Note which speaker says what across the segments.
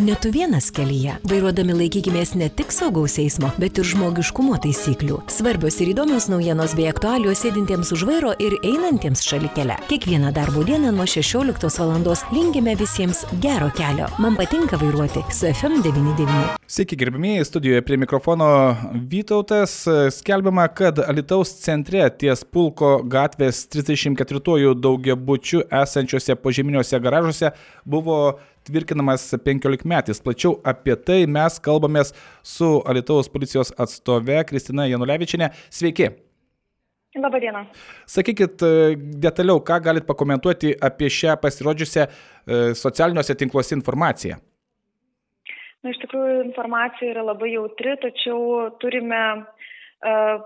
Speaker 1: Ne tu vienas kelyje. Vairuodami laikykimės ne tik saugaus eismo, bet ir žmogiškumo taisyklių. Svarbios ir įdomios naujienos bei aktualios sėdintiems už vairo ir einantiems šalikele. Kiekvieną darbo dieną nuo 16 val. linkime visiems gero kelio. Man patinka vairuoti su FM99.
Speaker 2: Sveiki, gerbimieji, studijoje prie mikrofono Vytautas. Skelbiama, kad Alitaus centre ties Pulko gatvės 34 daugiabučių esančiose požeminiuose garažuose buvo tvirkinamas 15 metais. Plačiau apie tai mes kalbamės su Alitaus policijos atstove Kristina Janulevičinė. Sveiki.
Speaker 3: Labadiena.
Speaker 2: Sakykit detaliau, ką galit pakomentuoti apie šią pasirodžiusią e, socialiniuose tinkluose informaciją.
Speaker 3: Na, iš tikrųjų, informacija yra labai jautri, tačiau turime uh,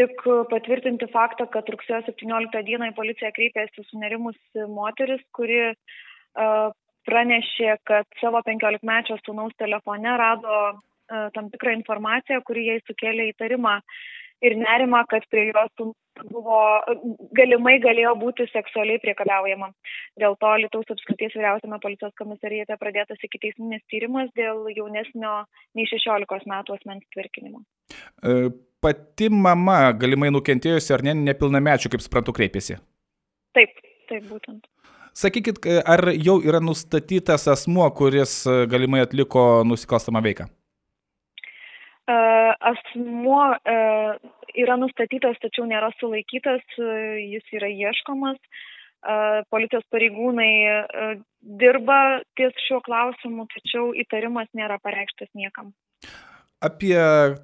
Speaker 3: tik patvirtinti faktą, kad rugsėjo 17 dieną į policiją kreipėsi sunerimusi moteris, kuri uh, pranešė, kad savo 15-mečio sūnaus telefone rado uh, tam tikrą informaciją, kuri jai sukėlė įtarimą ir nerimą, kad prie jos buvo galimai galėjo būti seksualiai priekabiaujama. Dėl to Lietuvos apskrities vyriausiame policijos komisarijate pradėtas iki teisminis tyrimas dėl jaunesnio nei 16 metų asmens tvirkinimo.
Speaker 2: E, pati mama galimai nukentėjusi ar ne nepilnamečių, kaip suprantu, kreipėsi?
Speaker 3: Taip, taip būtent.
Speaker 2: Sakykit, ar jau yra nustatytas asmuo, kuris galimai atliko nusikalstamą veiką?
Speaker 3: Asmuo yra nustatytas, tačiau nėra sulaikytas, jis yra ieškomas. Policijos pareigūnai dirba ties šiuo klausimu, tačiau įtarimas nėra pareikštas niekam
Speaker 2: apie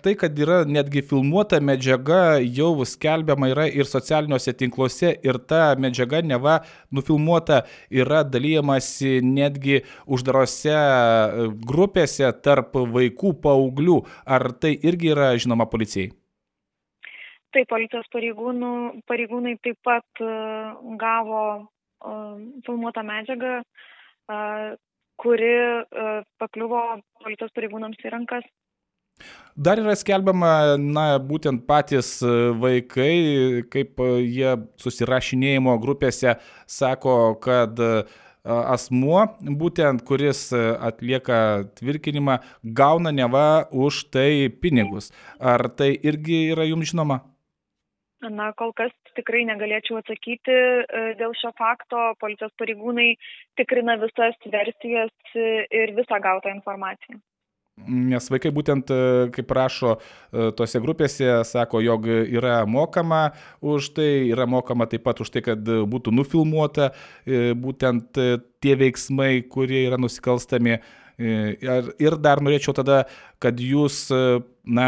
Speaker 2: tai, kad yra netgi filmuota medžiaga, jau skelbiama yra ir socialiniuose tinkluose, ir ta medžiaga neva nufilmuota yra dalyjamasi netgi uždarose e, grupėse tarp vaikų, paauglių. Ar tai irgi yra žinoma policijai?
Speaker 3: Taip, policijos pareigūnų, pareigūnai taip pat uh, gavo uh, filmuotą medžiagą, uh, kuri uh, pakliuvo policijos pareigūnams į rankas
Speaker 2: Dar yra skelbiama, na, būtent patys e, vaikai, kaip e, jie susirašinėjimo grupėse sako, kad e, asmuo, būtent kuris atlieka tvirkinimą, gauna neva už tai pinigus. Ar tai irgi yra jums žinoma?
Speaker 3: Na, kol kas tikrai negalėčiau atsakyti dėl šio fakto. Policijos pareigūnai tikrina visas versijas ir visą gautą informaciją.
Speaker 2: Nes vaikai būtent, e, kaip rašo e, tose grupėse, sako, jog yra mokama už tai, yra mokama taip pat už tai, kad būtų nufilmuota e, būtent tie veiksmai, kurie yra nusikalstami. Ir dar norėčiau tada, kad jūs, na,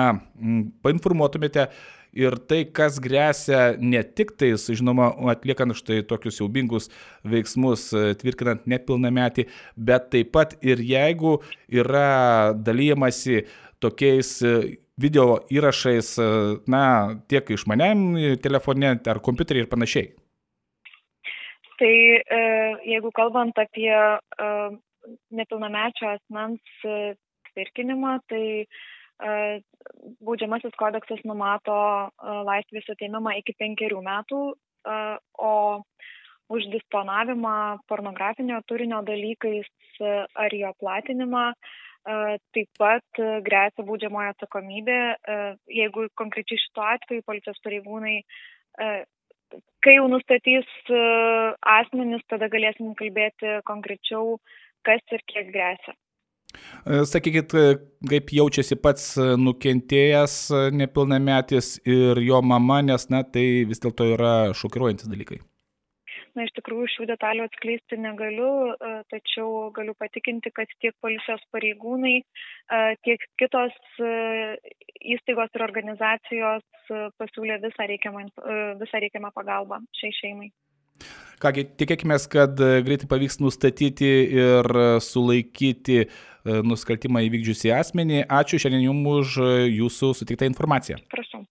Speaker 2: painformuotumėte, ir tai, kas grėsia ne tik tais, žinoma, atliekant štai tokius siaubingus veiksmus, e, tvirkinant nepilnametį, bet taip pat ir jeigu yra dalyjamasi tokiais e, video įrašais, e, na, tiek išmaniam telefone ar kompiuterį ir panašiai.
Speaker 3: Tai jeigu kalbant apie nepilnamečio asmens tvirkinimą, tai baudžiamasis kodeksas numato laisvės atėmimą iki penkerių metų, o už disponavimą pornografinio turinio dalykais ar jo platinimą taip pat grėsia baudžiamoja atsakomybė, jeigu konkrečiai šituo atveju policijos pareigūnai, kai jau nustatys asmenis, tada galėsim kalbėti konkrečiau, kas ir kiek grėsia.
Speaker 2: E, sakykit, e, kaip jaučiasi pats e, nukentėjęs nepilnametis ir jo mama, nes, na, tai vis dėlto yra šokiruojantis dalykai.
Speaker 3: Na, iš tikrųjų, šių detalių atskleisti negaliu, tačiau galiu patikinti, kad tiek policijos pareigūnai, tiek kitos įstaigos ir organizacijos pasiūlė visą reikiamą, visą reikiamą pagalbą šiai šeimai.
Speaker 2: Kągi, tikėkime, kad greitai pavyks nustatyti ir sulaikyti e, nusikaltimą įvykdžiusį asmenį. Ačiū šiandien Jums už Jūsų sutiktą informaciją.
Speaker 3: Prašau.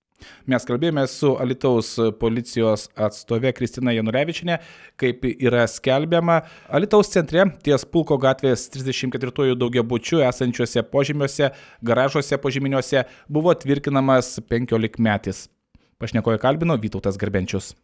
Speaker 2: Mes kalbėjome su Alitaus policijos atstove Kristina Janurevičinė, kaip yra skelbiama. Alitaus centre ties Pulko gatvės 34 daugiabučių esančiuose požemiuose, garažuose požeminiuose buvo tvirkinamas 15 metis. Pašnekoje kalbino Vytautas Garbenčius.